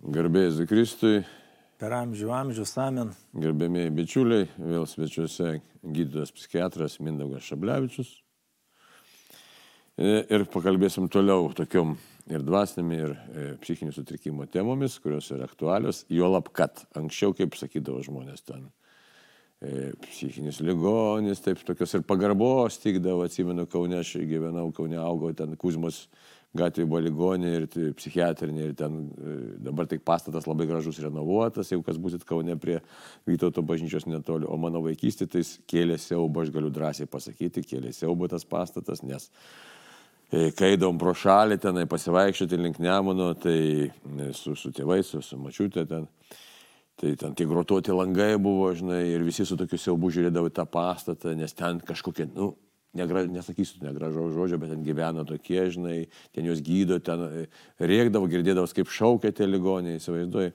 Garbėjai Zikristui, per amžių amžius amen. gerbėmiai bičiuliai, vėl svečiuose gydytojas psichiatras Mindaugas Šablevičius. E, Ir pakalbėsim toliau tokiom ir dvasinėmi, ir e, psichinių sutrikimų temomis, kurios yra aktualios. Juolab, kad anksčiau, kaip sakydavo žmonės ten, e, psichinis ligonis, taip tokios ir pagarbos tikdavo, atsimenu, Kaune aš gyvenau, Kaune augau, ten Kuzmos gatvėje buvo ligonė ir psichiatrinė, ir ten e, dabar tik pastatas labai gražus renovuotas, jeigu kas būsit Kaune prie Vytauto bažnyčios netoli, o mano vaikystė tai kėlė siaubą, aš galiu drąsiai pasakyti, kėlė siaubą tas pastatas, nes e, kai eidom pro šalį tenai pasivaikščioti link Nemuno, tai e, su, su tėvais, su, su mačiutė ten. Tai ten tie grotuoti langai buvo, žinai, ir visi su tokiu siaubu žiūrėdavo į tą pastatą, nes ten kažkokie, nu, negra, nesakysiu negražaus žodžio, bet ten gyveno tokie, žinai, ten juos gydo, ten rėkdavo, girdėdavo, kaip šaukia tie ligoniai, įsivaizduoji.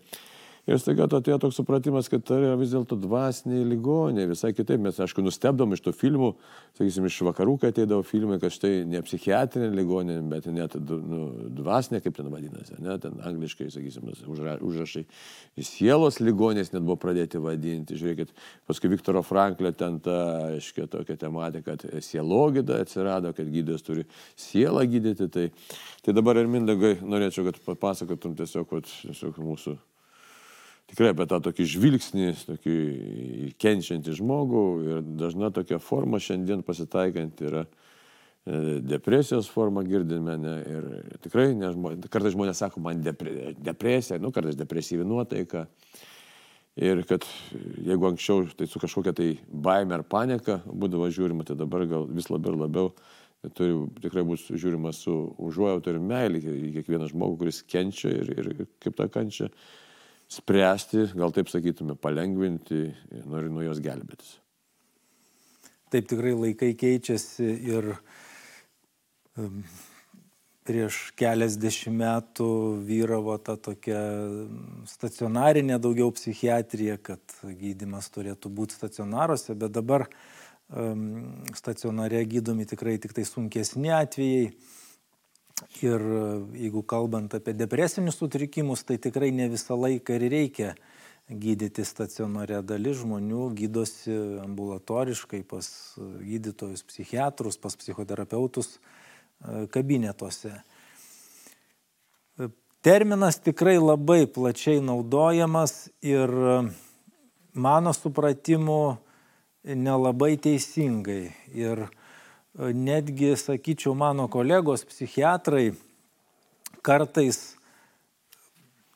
Ir staiga to atėjo toks supratimas, kad tai yra vis dėlto dvasiniai ligoniai, visai kitaip. Mes, aišku, nustebdom iš tų filmų, sakysim, iš vakarų, kai ateidavo filmai, kad štai ne psichiatrinė ligoninė, bet net nu, dvasinė, kaip ten vadinasi, ne, ten angliškai, sakysim, užra, užrašai. Sielos ligonės net buvo pradėti vadinti. Žiūrėkit, paskui Viktoro Franklio ten ta, aiškiai, tokia tematika, kad sielogida atsirado, kad gydytojas turi sielą gydyti. Tai, tai dabar ir Mindagai norėčiau, kad papasakotum tiesiog, vat, tiesiog mūsų tikrai apie tą tokį žvilgsnį, tokį kenčiantį žmogų ir dažna tokia forma šiandien pasitaikanti yra e, depresijos forma girdime ne, ir tikrai ne, kartais žmonės sako, man depre, depresija, nu kartais depresyvi nuotaika. Ir kad jeigu anksčiau tai su kažkokia tai baime ar panika būdavo žiūrima, tai dabar gal vis labiau ir labiau turi tikrai bus žiūrima su užuojauta ir meilė į kiekvieną žmogų, kuris kenčia ir, ir kaip tą kančią spręsti, gal taip sakytume, palengvinti, nori nuo jos gelbėtis. Taip tikrai laikai keičiasi ir prieš keliasdešimt metų vyravo ta tokia stacionarinė daugiau psichiatrija, kad gydimas turėtų būti stacionaruose, bet dabar stacionare gydomi tikrai tik tai sunkesni atvejai Ir e, jeigu kalbant apie depresinius sutrikimus, tai tikrai ne visą laiką ir reikia gydyti stacionare. Dalis žmonių gydosi ambulatoriškai pas gydytojus, psichiatrus, pas psichoterapeutus e, kabinetuose. E, terminas tikrai labai plačiai naudojamas ir mano supratimu nelabai teisingai. Ir netgi, sakyčiau, mano kolegos psichiatrai kartais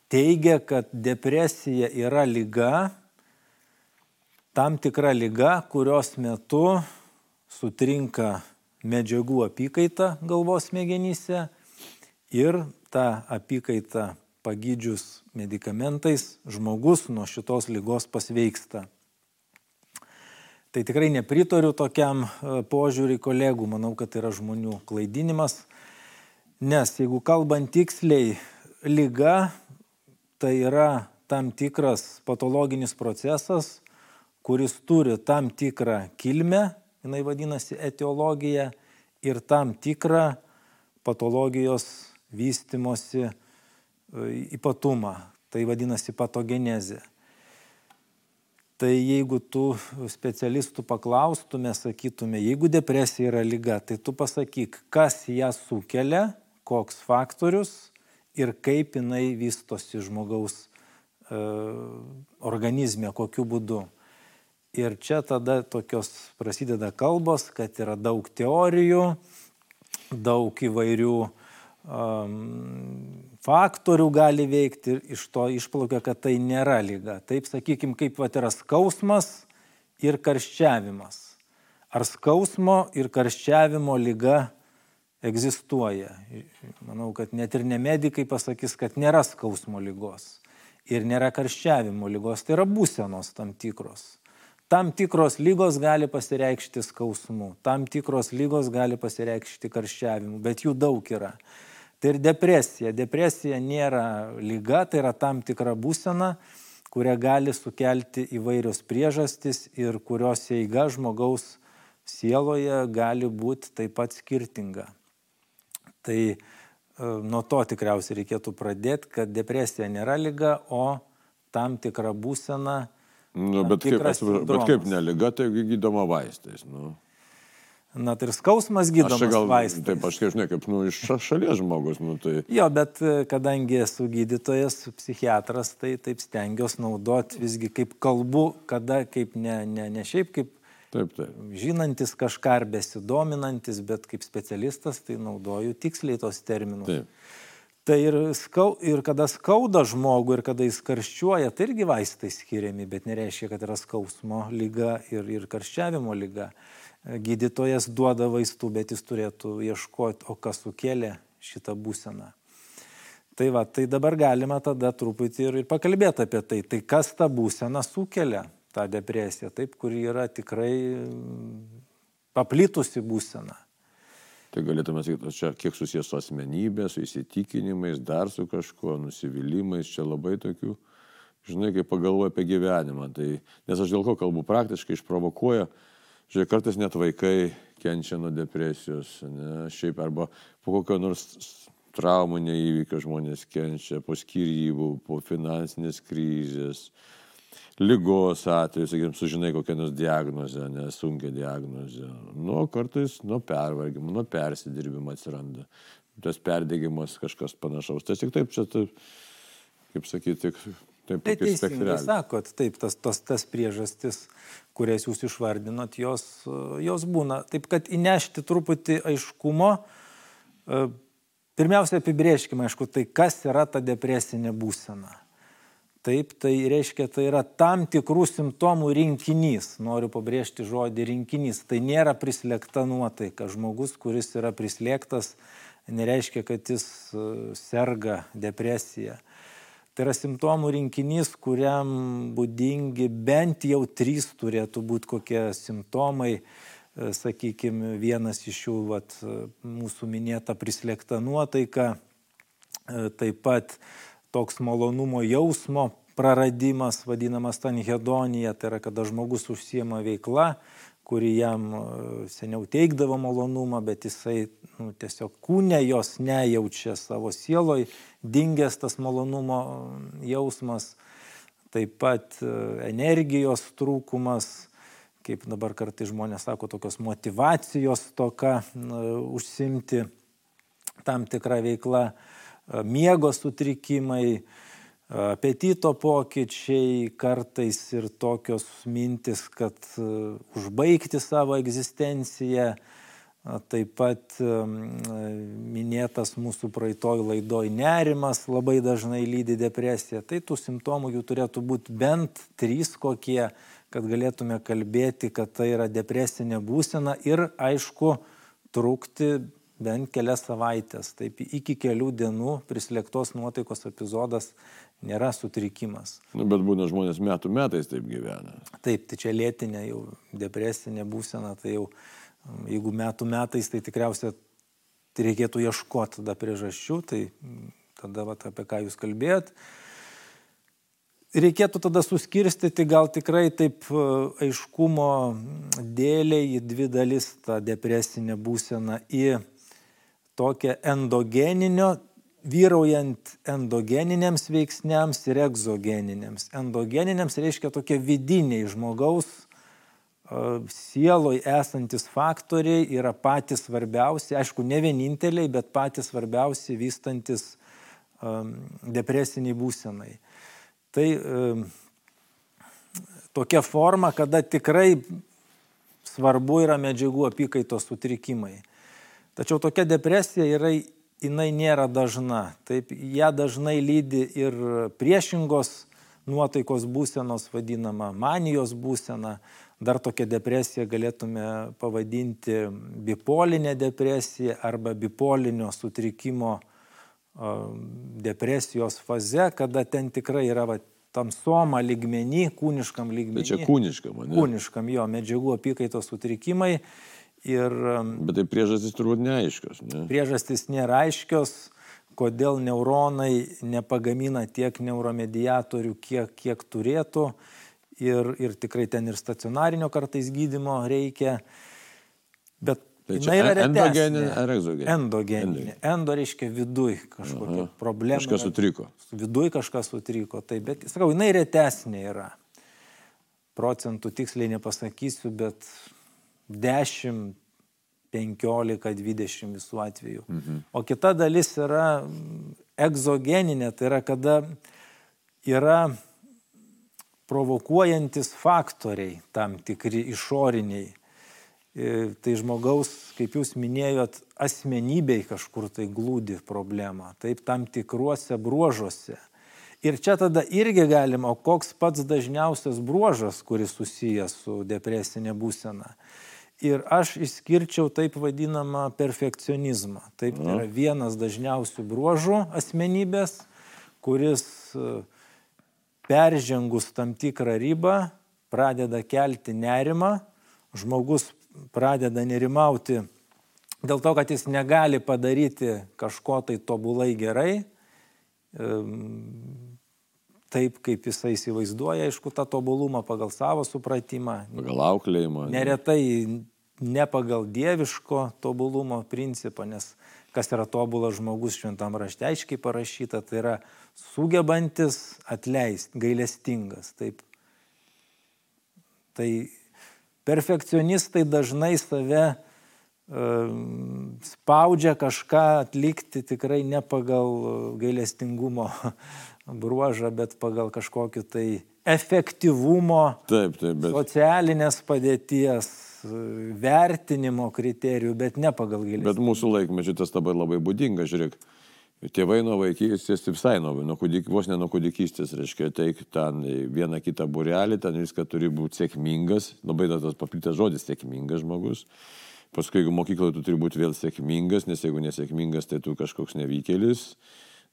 teigia, kad depresija yra lyga, tam tikra lyga, kurios metu sutrinka medžiagų apykaita galvos smegenyse ir tą apykaitą pagydžius medikamentais žmogus nuo šitos lygos pasveiksta. Tai tikrai nepritariu tokiam e, požiūriui kolegų, manau, kad tai yra žmonių klaidinimas, nes jeigu kalbant tiksliai, lyga tai yra tam tikras patologinis procesas, kuris turi tam tikrą kilmę, jinai vadinasi etiologija, ir tam tikrą patologijos vystimosi e, ypatumą, tai vadinasi patogenezė. Tai jeigu tu specialistų paklaustume, sakytume, jeigu depresija yra lyga, tai tu pasakyk, kas ją sukelia, koks faktorius ir kaip jinai vystosi žmogaus e, organizme, kokiu būdu. Ir čia tada tokios prasideda kalbos, kad yra daug teorijų, daug įvairių faktorių gali veikti ir iš to išplaukia, kad tai nėra lyga. Taip sakykime, kaip vat yra skausmas ir karščiavimas. Ar skausmo ir karščiavimo lyga egzistuoja? Manau, kad net ir ne medikai pasakys, kad nėra skausmo lygos ir nėra karščiavimo lygos, tai yra būsenos tam tikros. Tam tikros lygos gali pasireikšti skausmu, tam tikros lygos gali pasireikšti karščiavimu, bet jų daug yra. Tai ir depresija. Depresija nėra lyga, tai yra tam tikra būsena, kurią gali sukelti įvairios priežastys ir kurios eiga žmogaus sieloje gali būti taip pat skirtinga. Tai nuo to tikriausiai reikėtų pradėti, kad depresija nėra lyga, o tam tikra būsena. Nu, bet, kaip, bet kaip neliga, tai gydoma vaistais. Nu. Na, tai ir skausmas gydomas gal, vaistais. Taip, aš kaip žinai, kaip nu, iš šalies žmogus. Nu, tai... Jo, bet e, kadangi esu gydytojas, psichiatras, tai taip stengiuosi naudoti visgi kaip kalbu, kada kaip ne, ne, ne šiaip kaip Taip, taip. Žinantis kažką ar besidominantis, bet kaip specialistas, tai naudoju tiksliai tos terminus. Taip. Tai ir, skau, ir kada skauda žmogų, ir kada jis karščiuoja, tai irgi vaistai skiriami, bet nereiškia, kad yra skausmo lyga ir, ir karščiavimo lyga gydytojas duoda vaistų, bet jis turėtų ieškoti, o kas sukėlė šitą būseną. Tai va, tai dabar galima tada truputį ir, ir pakalbėti apie tai. Tai kas tą būseną sukelia, tą depresiją, taip, kuri yra tikrai mm, paplitusi būsena. Tai galėtume sakyti, čia kiek susijęs su asmenybė, su įsitikinimais, dar su kažkuo, nusivylimais, čia labai tokių, žinai, kai pagalvoju apie gyvenimą. Tai, nes aš dėl ko kalbu praktiškai išprovokuoja, Žiūrėk, kartais net vaikai kenčia nuo depresijos, ne, šiaip arba po kokio nors trauminio įvykio žmonės kenčia, po skirybų, po finansinės krizės, lygos atveju, sakykime, sužinai kokią nors diagnozę, nesunkia diagnozė. Nu, kartais nuo pervargimo, nuo persidirbimo atsiranda. Tas perdėgymas kažkas panašaus. Tai tik taip, čia, taip, kaip sakyti, tik Taip, tai teisingai sakot, taip, tas, tas, tas priežastis, kurias jūs išvardinot, jos, jos būna. Taip, kad įnešti truputį aiškumo, e, pirmiausia apibrieškime, aišku, tai kas yra ta depresinė būsena. Taip, tai reiškia, tai yra tam tikrų simptomų rinkinys. Noriu pabrėžti žodį rinkinys. Tai nėra prislėgta nuotaika. Žmogus, kuris yra prislėgtas, nereiškia, kad jis e, serga depresija. Tai yra simptomų rinkinys, kuriam būdingi bent jau trys turėtų būti kokie simptomai. E, Sakykime, vienas iš jų vat, mūsų minėta prislėgta nuotaika, e, taip pat toks malonumo jausmo praradimas, vadinamas tanhedonija, tai yra kada žmogus užsiema veikla, kuri jam e, seniau teikdavo malonumą, bet jisai nu, tiesiog kūne jos nejaučia savo sieloj, dingęs tas malonumo jausmas, taip pat e, energijos trūkumas, kaip dabar kartai žmonės sako, tokios motivacijos toka užsimti tam tikrą veiklą, e, miego sutrikimai, apetito pokyčiai, kartais ir tokios mintis, kad užbaigti savo egzistenciją, taip pat minėtas mūsų praeitoj laidoj nerimas labai dažnai lydi depresiją. Tai tų simptomų jų turėtų būti bent trys kokie, kad galėtume kalbėti, kad tai yra depresinė būsena ir aišku trukti bent kelias savaitės. Taip iki kelių dienų prislėgtos nuotaikos epizodas nėra sutrikimas. Nu, bet būna žmonės metų metais taip gyvena. Taip, tai čia lėtinė jau depresinė būsena, tai jau jeigu metų metais, tai tikriausiai tai reikėtų ieškoti tada priežasčių, tai tada vat, apie ką jūs kalbėjot. Reikėtų tada suskirstyti gal tikrai taip e, aiškumo dėliai į dvi dalis tą depresinę būseną į tokią endogeninio vyraujant endogeniniams veiksniams ir egzogeniniams. Endogeniniams reiškia tokie vidiniai žmogaus sieloj esantis faktoriai yra patys svarbiausi, aišku, ne vieninteliai, bet patys svarbiausi vystantis depresiniai būsenai. Tai tokia forma, kada tikrai svarbu yra medžiagų apykaitos sutrikimai. Tačiau tokia depresija yra jinai nėra dažna. Taip, ją dažnai lydi ir priešingos nuotaikos būsenos vadinama manijos būsena. Dar tokią depresiją galėtume pavadinti bipolinė depresija arba bipolinio sutrikimo depresijos faze, kada ten tikrai yra va, tamsoma lygmenį, kūniškam lygmenį. Bet čia kūniškam, ne? Kūniškam jo medžiagų apykaitos sutrikimai Ir, Bet tai priežastys turbūt neaiškios. Ne? Priežastys nėra aiškios, kodėl neuronai nepagamina tiek neuromediatorių, kiek, kiek turėtų. Ir, ir tikrai ten ir stacionarinio kartais gydimo reikia. Bet Tai Jinai yra čia endogeninė ar egzogeninė? Endogeninė. Endo reiškia viduj kažkokia Aha. problema. Kažkas sutriko. Viduj kažkas sutriko. Tai, bet, sakau, jinai retesnė yra. Procentų tiksliai nepasakysiu, bet 10, 15, 20 visų atvejų. Mhm. O kita dalis yra mm, egzogeninė, tai yra kada yra provokuojantis faktoriai tam tikri išoriniai. E, Tai žmogaus, kaip jūs minėjot, asmenybei kažkur tai glūdi problema, taip tam tikruose bruožuose. Ir čia tada irgi galima, o koks pats dažniausias bruožas, kuris susijęs su depresinė būsena. Ir aš išskirčiau taip vadinamą perfekcionizmą. Taip, tai yra vienas dažniausių bruožų asmenybės, kuris e, peržengus tam tikrą ribą pradeda kelti nerimą, žmogus pradeda nerimauti dėl to, kad jis negali padaryti kažko tai tobulai gerai, taip kaip jisai įsivaizduoja, aišku, tą tobulumą pagal savo supratimą, Pagal auklėjimą. neretai ne pagal dieviško tobulumo principą, nes kas yra tobulas žmogus šventam rašte aiškiai parašyta, tai yra sugebantis atleisti, gailestingas. Taip. Tai perfekcionistai dažnai save spaudžia kažką atlikti tikrai ne pagal gailestingumo bruožą, bet pagal kažkokį tai efektyvumo, Taip, taip, bet socialinės padėties, vertinimo kriterijų, bet ne pagal gailestingumą. Bet mūsų laikmečių tas dabar labai būdinga, žiūrėk. Tėvai nuo vaikystės, tai visai nuo, nuo kūdik, vos ne nuo kūdikystės, reiškia, teik ten vieną kitą burelį, ten viską turi būti sėkmingas, labai tas paplitęs žodis sėkmingas žmogus. Paskui, jeigu mokykloje tu turi būti vėl sėkmingas, nes jeigu nesėkmingas, tai tu kažkoks nevykėlis.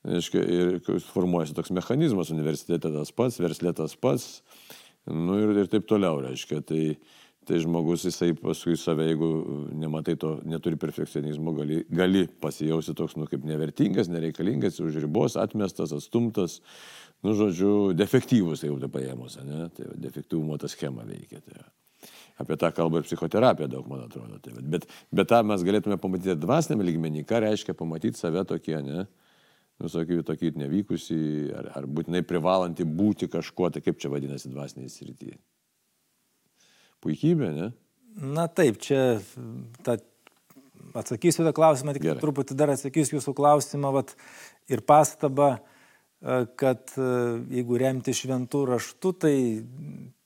Reiškia, ir formuojasi toks mechanizmas, universitete tas pats, verslė tas pats, nu ir, ir taip toliau, reiškia. Tai, tai žmogus jisai paskui save, jeigu nematai to, neturi perfekcionizmo, gali, gali pasijausti toks, nu, kaip nevertingas, nereikalingas, už ribos, atmestas, atstumtas, nu, žodžiu, defektyvus, jau tai paėmus, ne? Tai defektyvumo ta schema veikia. Tai. Apie tą kalbą ir psichoterapija daug, man atrodo. Tai, bet, bet tą mes galėtume pamatyti dvasiniam lygmenį, ką reiškia pamatyti save tokie, ne? Visokių tokį nevykusi, ar, ar būtinai privalanti būti kažkuo, tai kaip čia vadinasi dvasiniai srityje. Puikybė, ne? Na taip, čia ta, atsakysiu tą klausimą, tik Gerai. truputį dar atsakysiu jūsų klausimą vat, ir pastabą, e, kad e, jeigu remti šventų raštų, tai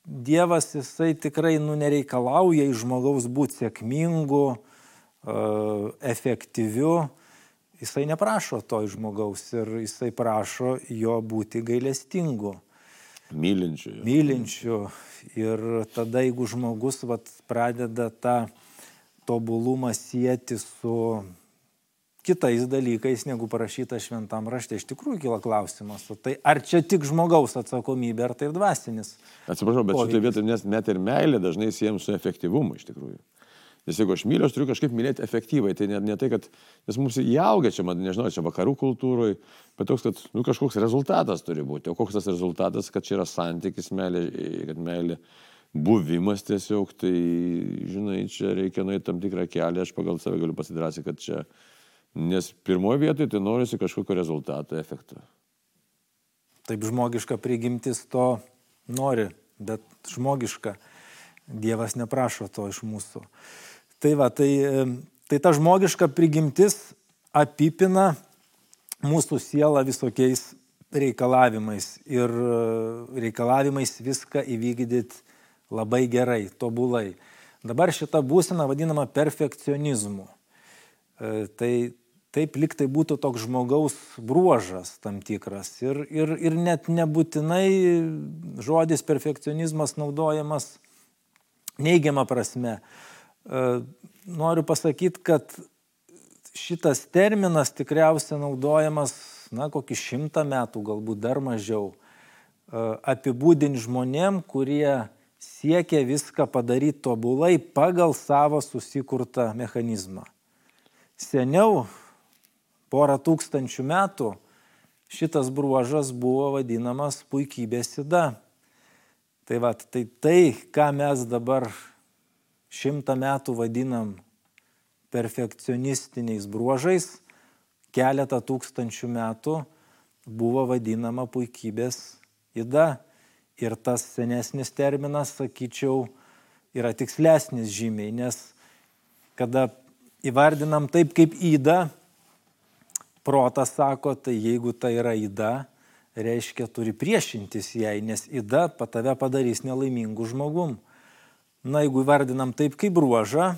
Dievas jisai tikrai nu, nereikalauja iš žmogaus būti sėkmingu, e, efektyviu. Jisai neprašo to iš žmogaus ir jisai prašo jo būti gailestingu Mylinčių. mylinčių. Ir tada, jeigu žmogus vat, pradeda tą tobulumą sieti su kitais dalykais, negu parašyta šventam rašte, iš tikrųjų kyla klausimas, tai ar čia tik žmogaus atsakomybė, ar tai ir dvasinis? Atsiprašau, bet šitoje vietoje nes net ir meilė dažnai siejam su efektyvumu iš tikrųjų. Nes jeigu aš myliu, aš turiu kažkaip mylėti efektyvai. Tai ne, ne tai, kad, nes mums įaugia čia, man nežinau, čia vakarų kultūroje, bet toks, kad nu, kažkoks rezultatas turi būti. O koks tas rezultatas, kad čia yra santykis, meilė, kad meilė buvimas tiesiog, tai, žinai, čia reikia nueiti tam tikrą kelią, aš pagal save galiu pasidrasyti, kad čia, nes pirmoje vietoje tai norisi kažkokio rezultato, efekto. Taip žmogiška prigimtis to nori, bet žmogiška. Dievas neprašo to iš mūsų. Tai va, tai, tai ta žmogiška prigimtis apipina mūsų sielą visokiais reikalavimais ir e, reikalavimais viską įvykdyti labai gerai, tobulai. Dabar šita būsena vadinama perfekcionizmu. E, Tai taip liktai būtų toks žmogaus bruožas tam tikras. Ir, ir, ir net nebūtinai žodis perfekcionizmas naudojamas neigiamą prasme. E, Noriu pasakyti, kad šitas terminas tikriausiai naudojamas, na, kokį šimtą metų, galbūt dar mažiau, apibūdinti žmonėm, kurie siekia viską padaryti tobulai pagal savo susikurtą mechanizmą. Seniau, porą tūkstančių metų, šitas bruožas buvo vadinamas puikybės sida. Tai va, tai tai, ką mes dabar šimtą metų vadinam perfekcionistiniais bruožais keletą tūkstančių metų buvo vadinama puikybės įda. Ir tas senesnis terminas, sakyčiau, yra tikslesnis žymiai, nes kada įvardinam taip kaip įda, protas sako, tai jeigu tai yra įda, reiškia turi priešintis jai, nes įda tave padarys nelaimingų žmogum. Na, jeigu įvardinam taip kaip bruožą,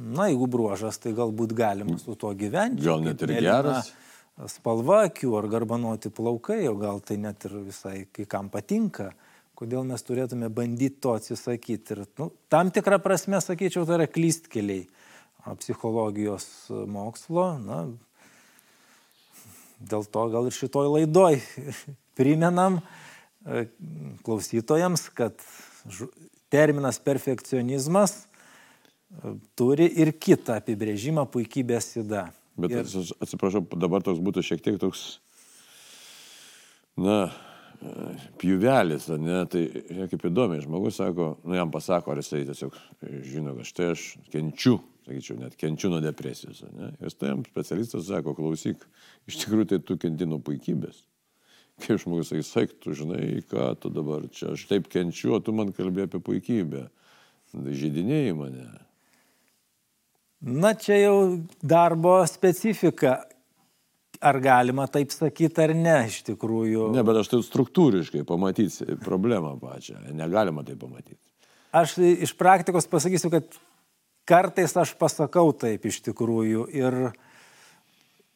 na, jeigu bruožas, tai galbūt galima su tuo gyventi. Gal net ir geras. Spalva akių ar garbanoti plaukai, o gal tai net ir visai kai kam patinka. Kodėl mes turėtume bandyti to atsisakyti. Ir nu, tam tikrą prasme, sakyčiau, tai yra klystkeliai psichologijos mokslo. Na, dėl to gal ir šitoj laidoj primenam e, klausytojams, kad terminas perfekcionizmas e, turi ir kitą apibrėžimą puikybės įda. Bet ir... atsiprašau, dabar toks būtų šiek tiek toks, na, pjuvelis, ne, tai kaip įdomiai, žmogus sako, nu jam pasako, ar jisai tiesiog žino, kad štai aš kenčiu, sakyčiau, net kenčiu nuo depresijos, ne, ir tai jam specialistas sako, klausyk, iš tikrųjų tai tu kenti nuo puikybės kaip žmogus sakys, saik, tu žinai, ką tu dabar čia, aš taip kenčiu, o tu man kalbė apie puikybę. Žydinėjai mane. Na, čia jau darbo specifika. Ar galima taip sakyti ar ne, iš tikrųjų. Ne, bet aš tai struktūriškai pamatysiu problemą pačią. Negalima tai pamatyti. Aš iš praktikos pasakysiu, kad kartais aš pasakau taip iš tikrųjų ir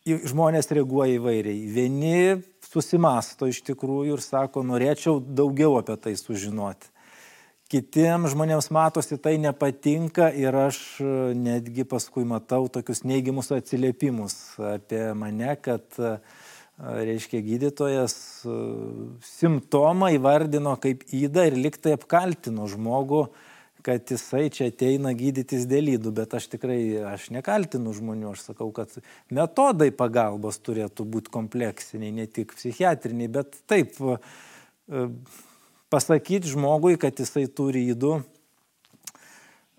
žmonės reaguoja įvairiai. Vieni susimasto iš tikrųjų ir sako, norėčiau daugiau apie tai sužinoti. Kitiems žmonėms matosi tai nepatinka ir aš e, netgi paskui matau tokius neigiamus atsiliepimus apie mane, kad, e, reiškia, gydytojas e, simptomą įvardino kaip įdą ir liktai apkaltino žmogų, kad jisai čia ateina gydytis dėl įdų, bet aš tikrai, aš nekaltinu žmonių, aš sakau, kad metodai pagalbos turėtų būti kompleksiniai, ne tik psichiatriniai, bet taip e, pasakyti žmogui, kad jisai turi įdų.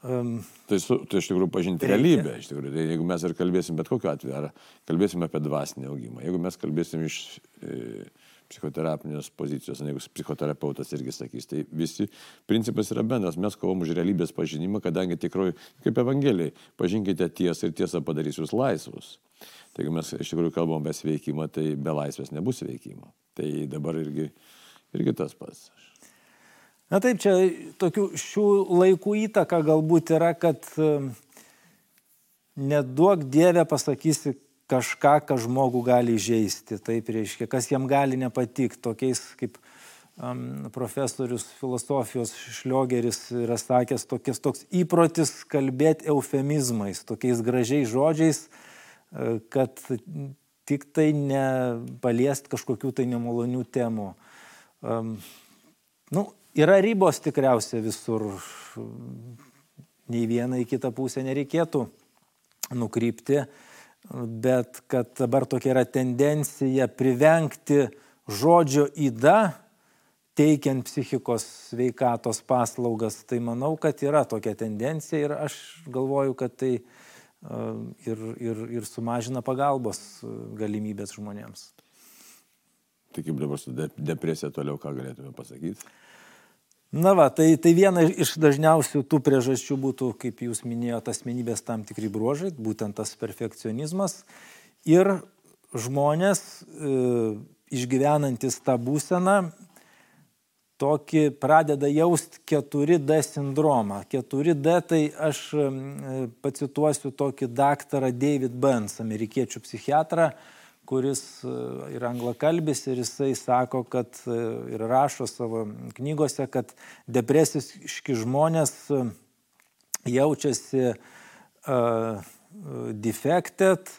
Um, tai, su, tai iš tikrųjų pažinti reikia. realybę, iš tikrųjų, tai jeigu mes ir kalbėsim bet kokiu atveju, ar kalbėsim apie dvasinį augimą, jeigu mes kalbėsim iš e, psichoterapinės pozicijos, jeigu psichoterapeutas irgi sakys, tai visi principas yra bendras, mes kovom už realybės pažinimą, kadangi tikroji, kaip Evangelijai, pažinkite tiesą ir tiesą padarys jūs laisvus. Tai jeigu mes iš tikrųjų kalbam apie sveikimą, tai be laisvės nebus veikimo. Tai dabar irgi, irgi tas pats. Na taip, čia tokių šių laikų įtaka galbūt yra, kad neduok Dievę pasakysi kažką, kas žmogų gali įžeisti, taip reiškia, kas jam gali nepatikti, tokiais kaip um, profesorius filosofijos Šliogeris yra sakęs, tokias, toks įprotis kalbėti eufemizmais, tokiais gražiais žodžiais, e, kad tik tai nepaliest kažkokių tai nemalonių temų. Um, nu, yra ribos tikriausiai visur, nei vieną į kitą pusę nereikėtų nukrypti bet kad dabar tokia yra tendencija privengti žodžio įda, teikiant psichikos sveikatos paslaugas, tai manau, kad yra tokia tendencija ir aš galvoju, kad tai ir, ir, ir sumažina pagalbos galimybės žmonėms. Tai kaip dabar su depresija toliau, ką galėtume pasakyti? Na va, tai, tai viena iš dažniausių tų priežasčių būtų, kaip jūs minėjote, asmenybės tam tikri bruožai, būtent tas perfekcionizmas. Ir žmonės e, išgyvenantis tą būseną tokį pradeda jausti 4D sindromą. 4D tai aš e, pacituosiu tokį daktarą David Burns, amerikiečių psichiatrą, kuris e, yra anglakalbis ir jisai sako, kad e, ir rašo savo knygose, kad depresiški žmonės e, jaučiasi uh, defected,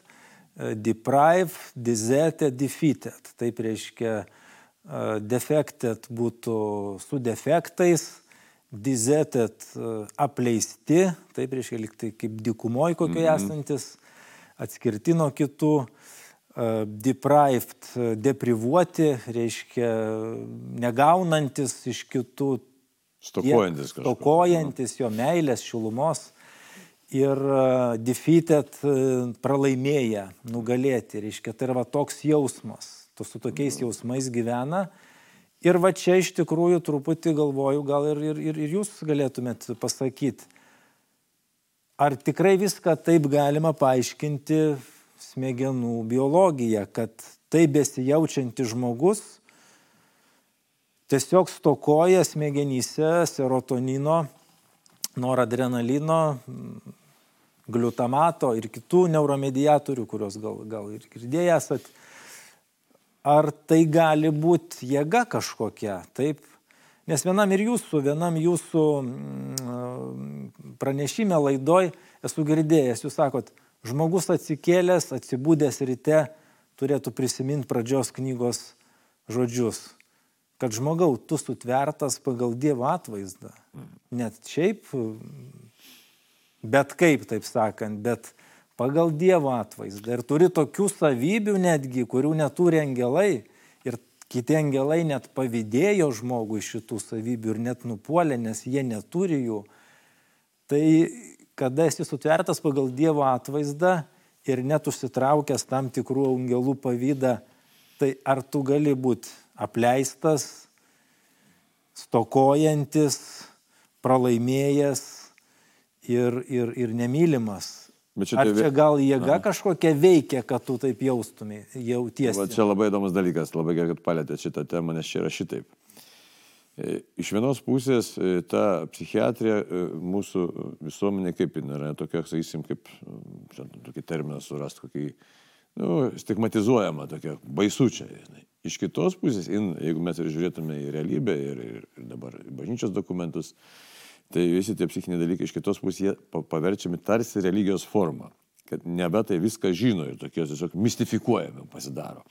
deprived, deserted, defeated. Taip reiškia, uh, defected būtų su defektais, deserted uh, apleisti, taip reiškia, liktai kaip dikumoji kokie mm -hmm. esantis, atskirti nuo kitų. Uh, deprived, deprivuoti, reiškia negaunantis iš kitų, stokojantis, stokojantis jo meilės, šilumos. ir e, defeated e, pralaimėję, nugalėti. Reiškia, tai yra va, toks jausmas. Tu su tokiais jausmais gyvena. Ir va čia iš tikrųjų truputį galvoju, gal ir, ir, ir jūs galėtumėt pasakyti, ar tikrai viską taip galima paaiškinti smegenų biologiją, kad taip besijaučiantis žmogus tiesiog stokoja smegenyse serotonino, noradrenalino, gliutamato ir kitų neuromediatorių, kuriuos gal, gal ir girdėję esat. Ar tai gali būti jėga kažkokia, taip? Nes vienam ir jūsų, vienam jūsų mm, pranešime laidoj esu girdėjęs, jūs sakot, žmogus atsikėlęs, atsibūdęs ryte turėtų prisiminti pradžios knygos žodžius kad žmogau, tu sutvertas pagal Dievo atvaizdą. Net šiaip, bet kaip, taip sakant, bet pagal Dievo atvaizdą. Ir turi tokių savybių netgi, kurių neturi angelai. Ir kiti angelai net pavydėjo žmogui šitų savybių ir net nupuolė, nes jie neturi jų. Tai kada esi sutvertas pagal Dievo atvaizdą ir net užsitraukęs tam tikrų angelų pavydą, tai ar tu gali būti apleistas, stokojantis, pralaimėjęs ir, ir, ir nemylimas. Bet čia, Ar čia gal jėga kažkokia veikia, kad tu taip jaustumai, jautiesi? Va, čia labai įdomus dalykas, labai gerai, kad palėtė šitą temą, nes čia yra šitaip. E, iš vienos pusės e, ta psichiatrija e, mūsų visuomenė kaip yra, tokia, sakysim, kaip, čia, tokį terminą surast, kokį, nu, stigmatizuojama, tokia baisučia. Žinai. Iš kitos pusės, in, jeigu mes žiūrėtume į realybę ir, ir, ir dabar bažnyčios dokumentus, tai visi tie psichiniai dalykai iš kitos pusės jie paverčiami tarsi religijos forma, kad nebe tai viską žino ir tokie tiesiog mistifikuojami pasidaro.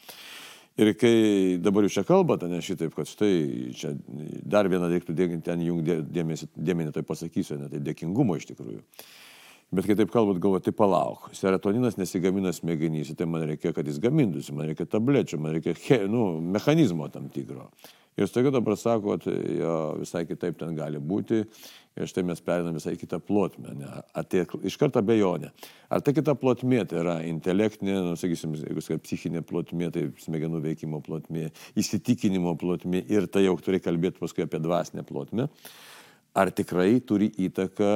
Ir kai dabar jūs čia kalbate, ne šitaip, kad štai čia dar vieną reiktų ten jungti dėmesį, dėmenį, tai pasakysiu, ne tai dėkingumo iš tikrųjų. Bet kai taip kalbat, galvo, tai palauk, serotoninas nesigamina smegenyse, tai man reikia, kad jis gamintųsi, man reikia tablečių, man reikia he, nu, mechanizmo tam tikro. Ir staiga dabar sako, tai jo, visai kitaip ten gali būti. Ir štai mes perinam visai kitą plotmę. Ne? Atė, iš karto abejonė. Ar ta kita plotmė tai yra intelektinė, nu, sakysim, jeigu sakai, psichinė plotmė, tai smegenų veikimo plotmė, įsitikinimo plotmė ir tai jau turi kalbėti paskui apie dvasinę plotmę ar tikrai turi įtaką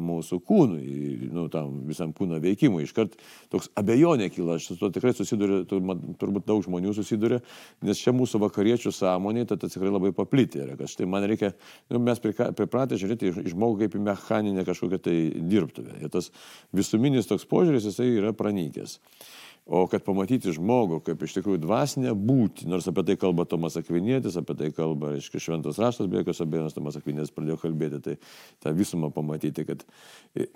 mūsų kūnui, nu, tam visam kūno veikimui. Iškart toks abejonė kyla, aš su to tikrai susiduriu, turbūt daug žmonių susiduria, nes čia mūsų vakariečių sąmonė, tai tikrai labai paplitė yra, kad štai man reikia, nu, mes pripratę žiūrėti į žmogų kaip į mechaninę kažkokią tai dirbtuvę. Ir tas visuminis toks požiūris, jisai yra pranykęs. O kad pamatyti žmogų kaip iš tikrųjų dvasinę būti, nors apie tai kalba Tomas Akvinėtis, apie tai kalba, reiškia, šventos raštas, be jokios abejonės Tomas Akvinėtis pradėjo kalbėti, tai tą visumą pamatyti, kad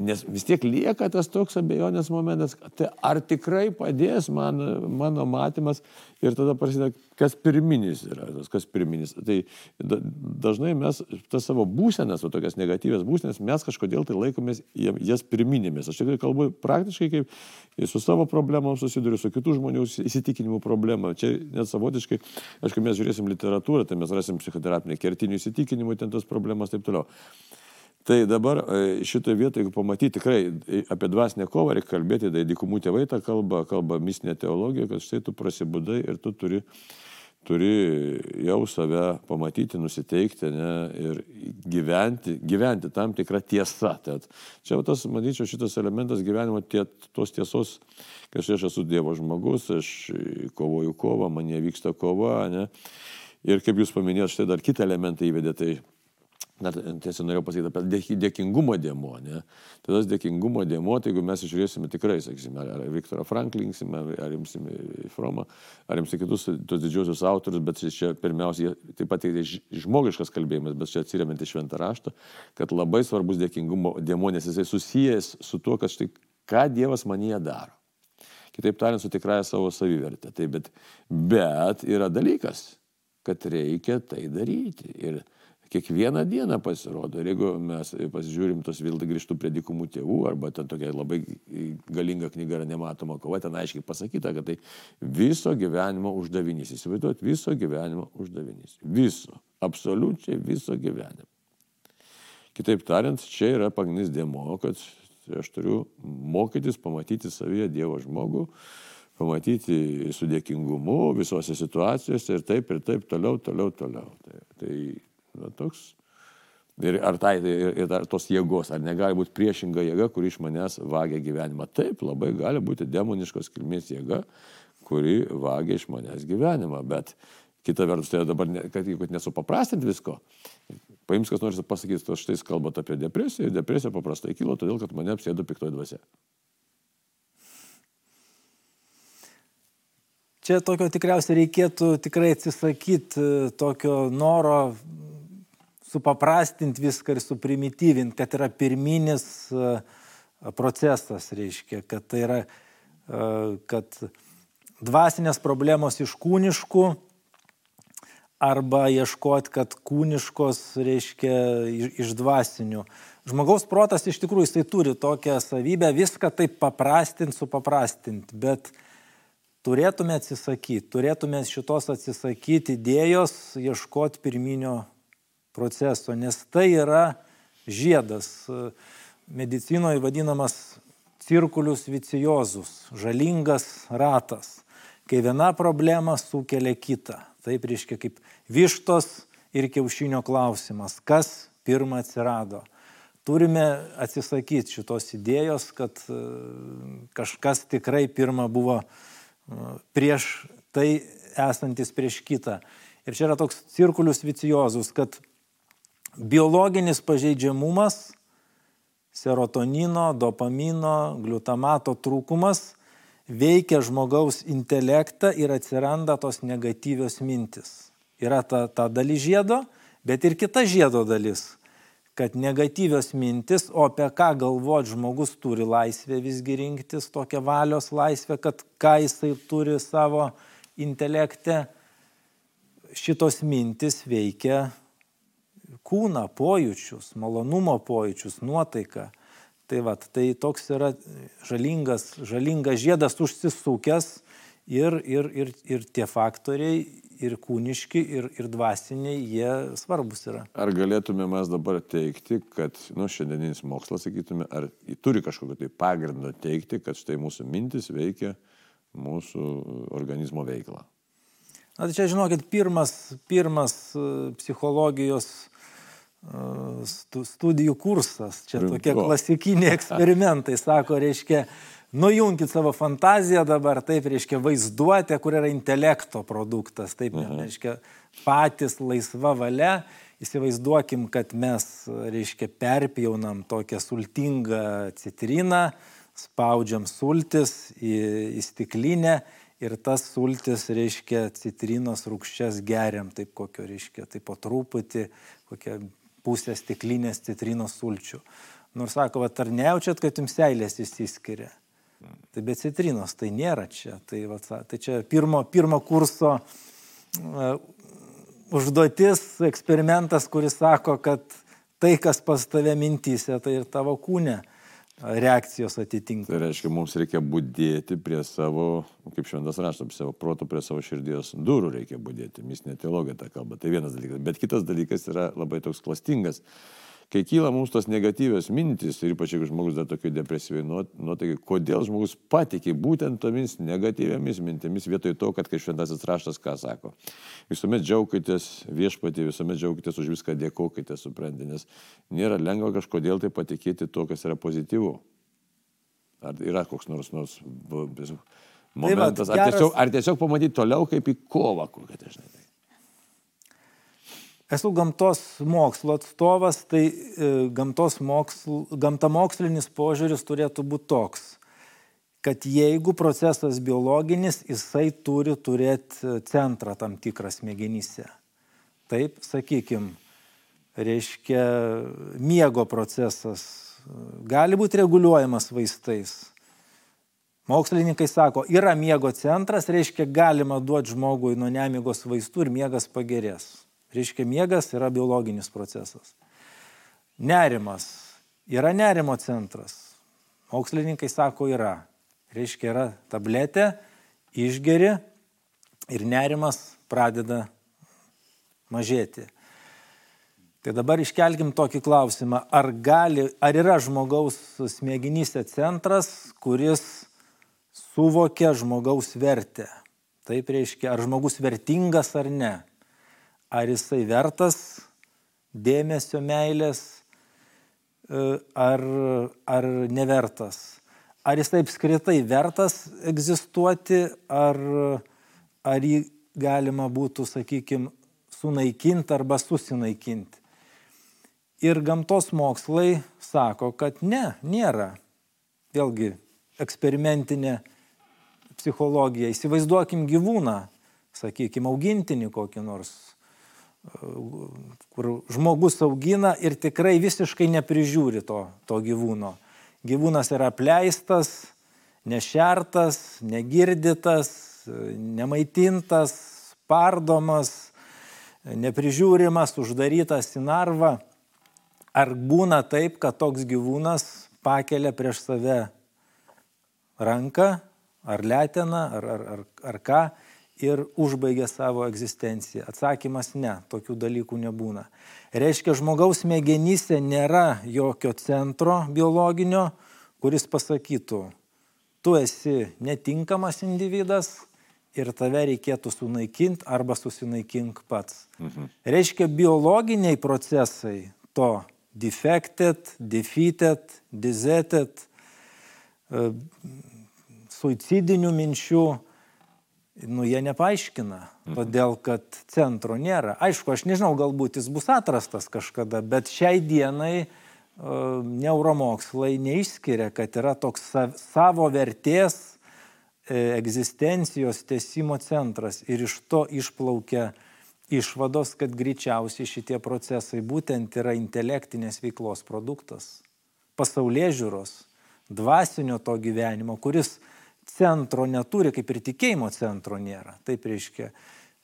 nes vis tiek lieka tas toks abejonės momentas, tai ar tikrai padės man, mano matymas ir tada prasideda, kas pirminis yra, tas kas pirminis. Tai dažnai mes tas savo būsenas, o tokias negatyvės būsenas, mes kažkodėl tai laikomės jas pirminėmis. Aš tikrai kalbu praktiškai kaip su savo problemom susiduriu su kitų žmonių įsitikinimų problema. Čia net savotiškai, aišku, mes žiūrėsim literatūrą, tai mes rasim psichoterapinį kertinių įsitikinimų, ten tos problemas taip toliau. Tai dabar e, šitoje vietoje, jeigu pamatyti tikrai e, apie dvasinę kovą, reikia kalbėti, tai dykumų tėvai tą kalbą, kalba mistinė teologija, kad štai tu prasibudai ir tu turi turi jau save pamatyti, nusiteikti ne, ir gyventi, gyventi tam tikrą tiesą. Tad čia tas, manyčiau, šitas elementas gyvenimo tie, tos tiesos, kad aš esu Dievo žmogus, aš kovoju kovą, man nevyksta kova. Ne. Ir kaip jūs paminėjote, štai dar kitą elementą įvedė, tai Dar tiesiog norėjau pasakyti apie dėkingumo dėmo. Ne? Tai tas dėkingumo dėmo, tai jeigu mes žiūrėsime tikrai, sakysime, ar, Viktorą Franklinsime, ar, imsime Fromą, ar imsime kitus tos didžiosius autorius, bet čia pirmiausia, taip pat tai žmogiškas kalbėjimas, bet čia atsiriamant į šventą raštą, kad labai svarbus dėkingumo dėmo, nes jisai susijęs su tuo, kad štai ką Dievas manyje daro. Kitaip tariant, su tikrąją savo savivertę. Tai bet, bet yra dalykas, kad reikia tai daryti. Ir kiekvieną dieną pasirodo. Ir jeigu mes pasižiūrim tos vėl grįžtų prie dikumų tėvų, arba ten tokia labai galinga knyga yra nematoma kova, ten aiškiai pasakyta, kad tai viso gyvenimo uždavinys. Įsivaizduot, viso gyvenimo uždavinys. Viso. Absoliučiai viso gyvenimo. Kitaip tariant, čia yra pagrindinis dėmo, kad aš turiu mokytis, pamatyti savyje Dievo žmogų, pamatyti su dėkingumu visose situacijose ir taip, ir taip, toliau, toliau, toliau. Tai, tai na, toks. Ir ar tai, ir, ir ar tos jėgos, ar negali būti priešinga jėga, kuri iš manęs vagia gyvenimą. Taip, labai gali būti demoniškos kilmės jėga, kuri vagia iš manęs gyvenimą, bet kita vertus, tai dabar, ne, kad, kad nesupaprastinti visko, paims kas nors pasakyti, to štai kalbate apie depresiją ir depresija paprastai kilo todėl, kad mane apsėdo piktoji dvasia. Čia tokio tikriausiai reikėtų tikrai atsisakyti tokio noro supaprastinti viską ir suprimityvinti, kad yra pirminis e, procesas, reiškia, kad tai yra, e, kad dvasinės problemos iš kūniškų arba ieškoti, kad kūniškos reiškia iš dvasinių. Žmogaus protas iš tikrųjų jisai turi tokią savybę viską taip paprastinti, supaprastinti, bet turėtume atsisakyti, turėtume šitos atsisakyti idėjos, ieškoti pirminio proceso, nes tai yra žiedas, medicinoje vadinamas cirkulius viciozus, žalingas ratas kai viena problema sukelia kitą. Taip reiškia kaip vištos ir kiaušinio klausimas, kas pirmą atsirado. Turime atsisakyti šitos idėjos, kad e, kažkas tikrai pirmą buvo e, prieš tai esantis prieš kitą. Ir čia yra toks cirkulius viciozus, kad biologinis pažeidžiamumas, serotonino, dopamino, glutamato trūkumas veikia žmogaus intelektą ir atsiranda tos negatyvios mintis. Yra ta, ta dalis žiedo, bet ir kita žiedo dalis, kad negatyvios mintis, o apie ką galvoti žmogus turi laisvę visgi rinktis, tokią valios laisvę, kad ką jisai turi savo intelekte, šitos mintis veikia kūną, pojūčius, malonumo pojūčius, nuotaiką. Tai, va, tai toks yra žalingas, žalingas žiedas užsisukęs ir, ir, ir, ir tie faktoriai, ir kūniški, ir, ir dvasiniai, jie svarbus yra. Ar galėtume mes dabar teikti, kad, nu, šiandieninis mokslas, sakytume, ar turi kažkokio tai pagrindo teikti, kad štai mūsų mintis veikia mūsų organizmo veiklą? Na, tai čia, žinokit, pirmas, pirmas e, psichologijos studijų kursas. Čia tokie klasikiniai eksperimentai, sako, reiškia, nujunkit savo fantaziją dabar, taip, reiškia, vaizduotė, kur yra intelekto produktas, taip, mhm. reiškia, patys laisva valia. Įsivaizduokim, kad mes, reiškia, perpjaunam tokią sultingą citriną, spaudžiam sultis į, į stiklinę ir tas sultis, reiškia, citrinos rūkščias geriam, taip kokio, reiškia, taip po truputį, kokią pusę stiklinės citrinos sulčių. Nors sako, va, ar nejaučiat, kad jums seilės įsiskiria? Tai be citrinos tai nėra čia. Tai, va, tai čia pirmo, pirmo kurso uh, užduotis, eksperimentas, kuris sako, kad tai, kas pas tave mintys, tai ir tavo kūne reakcijos atitinka. Tai reiškia, mums reikia būdėti prie savo, kaip šventas raštas, prie savo proto, prie savo širdies durų reikia būdėti. Mistinė teologija tą kalba. Tai vienas dalykas. Bet kitas dalykas yra labai toks klastingas kai kyla mums tos negatyvios mintis, ir ypač jeigu žmogus dar tokio depresyviai nuotaikai, kodėl žmogus patikė būtent tomis negatyviamis mintimis vietoj to, kad kai šventasis raštas ką sako. Visuomet džiaugitės viešpatį, visuomet džiaugitės už viską, dėkokite, suprantate, nes nėra lengva kažkodėl tai patikėti to, kas yra pozityvu. Ar yra koks nors nors momentas, tai geras... ar, tiesiog, ar tiesiog pamatyti toliau kaip į kovą kokią dažnai. Esu gamtos mokslo atstovas, tai e, gamtos moksl, gamtamokslinis požiūris turėtų būti toks, kad jeigu procesas biologinis, jisai turi turėti centrą tam tikrą smegenyse. Taip, sakykime, reiškia, miego procesas gali būti reguliuojamas vaistais. Mokslininkai sako, yra miego centras, reiškia, galima duoti žmogui nuo nemigos vaistų ir miegas pagerės. Reiškia, miegas yra biologinis procesas. Nerimas. Yra nerimo centras. Mokslininkai sako, yra. Reiškia, yra tabletė, išgeri ir nerimas pradeda mažėti. Tai dabar iškelkim tokį klausimą, ar, gali, ar yra žmogaus smegenyse centras, kuris suvokia žmogaus vertę. Taip reiškia, ar žmogus vertingas ar ne. Ar jisai vertas dėmesio meilės, e, ar, ar nevertas. Ar jisai apskritai vertas egzistuoti, ar, ar jį galima būtų, sakykime, sunaikinti arba susinaikinti. Ir gamtos mokslai sako, kad ne, nėra. Vėlgi, eksperimentinė psichologija. Įsivaizduokim gyvūną, sakykime, augintinį kokį nors, kur žmogus augina ir tikrai visiškai neprižiūri to, to gyvūno. Gyvūnas yra apleistas, nešertas, negirdytas, nemaitintas, pardomas, neprižiūrimas, uždarytas į narvą. Ar būna taip, kad toks gyvūnas pakelia prieš save ranką, ar leteną, ar, ar, ar, ar ką ir užbaigia savo egzistenciją? Atsakymas ne, tokių dalykų nebūna. Reiškia, žmogaus smegenyse nėra jokio centro biologinio, kuris pasakytų, tu esi netinkamas individas ir tave reikėtų sunaikinti arba susinaikink pats. Mhm. Reiškia, biologiniai procesai to defected, defeated, deserted, e, suicidinių minčių, nu jie nepaaiškina, mhm. todėl kad centro nėra. Aišku, aš nežinau, galbūt jis bus atrastas kažkada, bet šiai dienai uh, neuromokslai neišskiria, kad yra toks savo vertės e, egzistencijos tesimo centras ir iš to išplaukia išvados, kad greičiausiai šitie procesai būtent yra intelektinės veiklos produktas, pasaulyje žiūros, dvasinio to gyvenimo, kuris centro neturi, kaip ir tikėjimo centro nėra. Taip reiškia,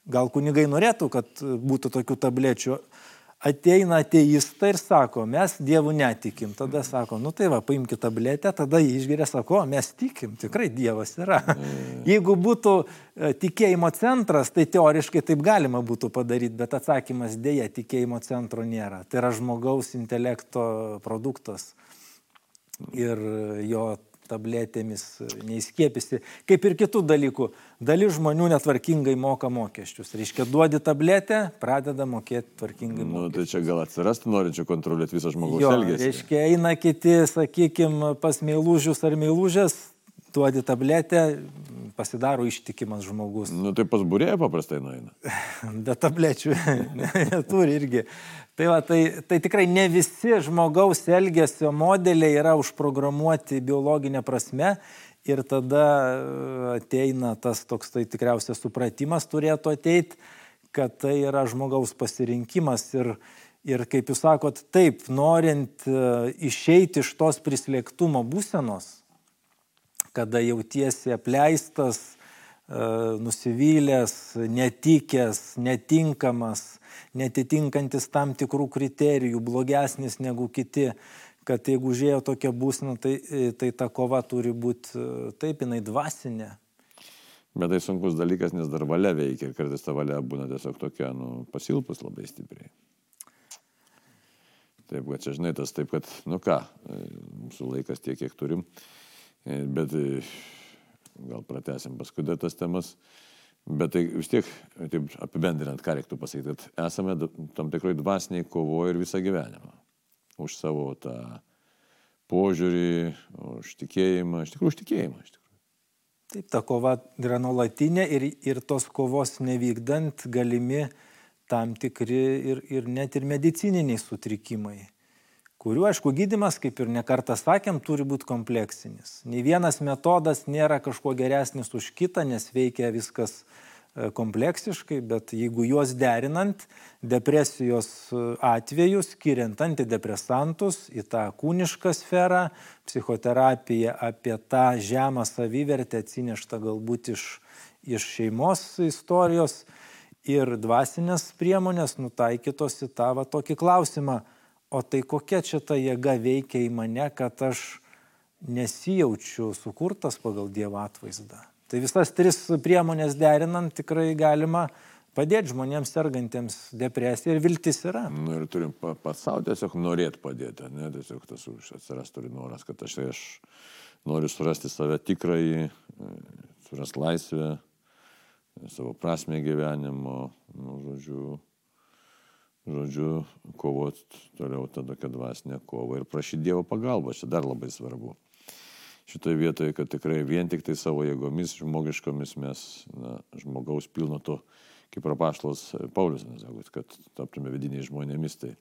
gal kunigai norėtų, kad būtų tokių tablečių ateina ateistai ir sako, mes Dievų netikim. Tada sako, nu tai va, paimkite tabletę, tada jį išgeria, sako, mes tikim, tikrai Dievas yra. Mm. Jeigu būtų e, tikėjimo centras, tai teoriškai taip galima būtų padaryti, bet atsakymas dėja, tikėjimo centro nėra. Tai yra žmogaus intelekto produktas. Ir jo tabletėmis neįskiepisi, kaip ir kitų dalykų. Dalis žmonių netvarkingai moka mokesčius. Reiškia, duodi tabletę, pradeda mokėti tvarkingai. Na, nu, tai čia gal atsirastų norinčių kontroliuoti visą žmogaus jo, elgesį. Reiškia, eina kiti, sakykime, pas meilužius ar meilužės, duodi tabletę, pasidaro ištikimas žmogus. Nu, tai pas būrėje paprastai nueina. Be tablečių neturi irgi. Tai, va, tai, tai tikrai ne visi žmogaus elgesio modeliai yra užprogramuoti biologinė prasme ir tada e, ateina tas toks tai tikriausias supratimas turėtų ateiti, kad tai yra žmogaus pasirinkimas ir, ir kaip jūs sakot, taip, norint e, išeiti iš tos prislėgtumo būsenos, kada jautiesi apleistas, e, nusivylęs, netikęs, netinkamas, netitinkantis tam tikrų kriterijų, blogesnis negu kiti, kad jeigu užėjo tokia būsina, tai, tai ta kova turi būti taip, jinai dvasinė. Bet tai sunkus dalykas, nes dar valia veikia ir kartais ta valia būna tiesiog tokia, nu, pasilpus labai stipriai. Taip, kad čia žinai, tas taip, kad, nu ką, mūsų laikas tiek, kiek turim, bet gal pratesim paskui tas temas. Bet tai vis tiek, taip apibendrinant, ką reiktų pasakyti, kad esame tam tikroj dvasiniai kovoje ir visą gyvenimą. Už savo tą požiūrį, už tikėjimą, iš tikrųjų už tikėjimą. Iš tikrųjų. Taip, ta kova yra nuolatinė ir, ir tos kovos nevykdant galimi tam tikri ir, ir net ir medicininiai sutrikimai kurių, aišku, gydimas, kaip ir nekartą sakėm, turi būti kompleksinis. Nei vienas metodas nėra kažkuo geresnis už kitą, nes veikia viskas e, kompleksiškai, bet jeigu juos derinant, depresijos e, atveju, skiriant antidepresantus į tą kūnišką sferą, psichoterapiją apie tą žemą savivertę atsineštą galbūt iš, iš šeimos istorijos ir dvasinės priemonės nutaikytos į tą va, tokį klausimą o tai kokia čia ta jėga veikia į mane, kad aš nesijaučiu sukurtas pagal Dievo atvaizdą. Tai visas tris priemonės derinant tikrai galima padėti žmonėms sergantiems depresija ir viltis yra. Nu, ir turim pa, pats savo tiesiog norėti padėti, ne, tiesiog tas atsiras turi noras, kad aš, aš noriu surasti save tikrai, surasti laisvę, savo prasme gyvenimo, nu, žodžiu, žodžiu, kovoti toliau tą tokią dvasinę kovą ir prašyti Dievo pagalbos, čia dar labai svarbu. Šitoje vietoje, kad tikrai vien tik tai savo jėgomis žmogiškomis mes na, žmogaus pilno to kaip prapaštalas Paulius, nesako, kad taptume vidiniais žmonėmis, tai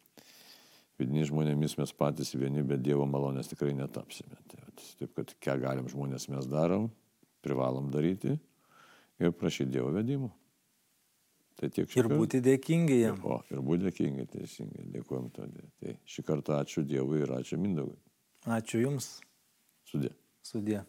vidiniais žmonėmis mes patys vieni, bet Dievo malonės tikrai netapsime. Tai, taip, kad ką galim žmonės mes darom, privalom daryti ir prašyti Dievo vedimų. Tai tiek šį ir būti dėkingi jam. O, ir būti dėkingi, teisingai, dėkojom todėl. Tai šį kartą ačiū Dievui ir ačiū Mindogui. Ačiū Jums. Sudė. Sudė.